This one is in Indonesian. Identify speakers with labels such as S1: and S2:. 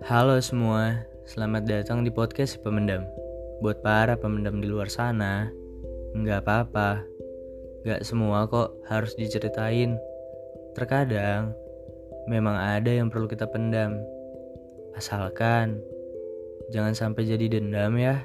S1: Halo semua, selamat datang di podcast Pemendam. Buat para pemendam di luar sana, nggak apa-apa. Nggak semua kok harus diceritain. Terkadang, memang ada yang perlu kita pendam. Asalkan, jangan sampai jadi dendam ya.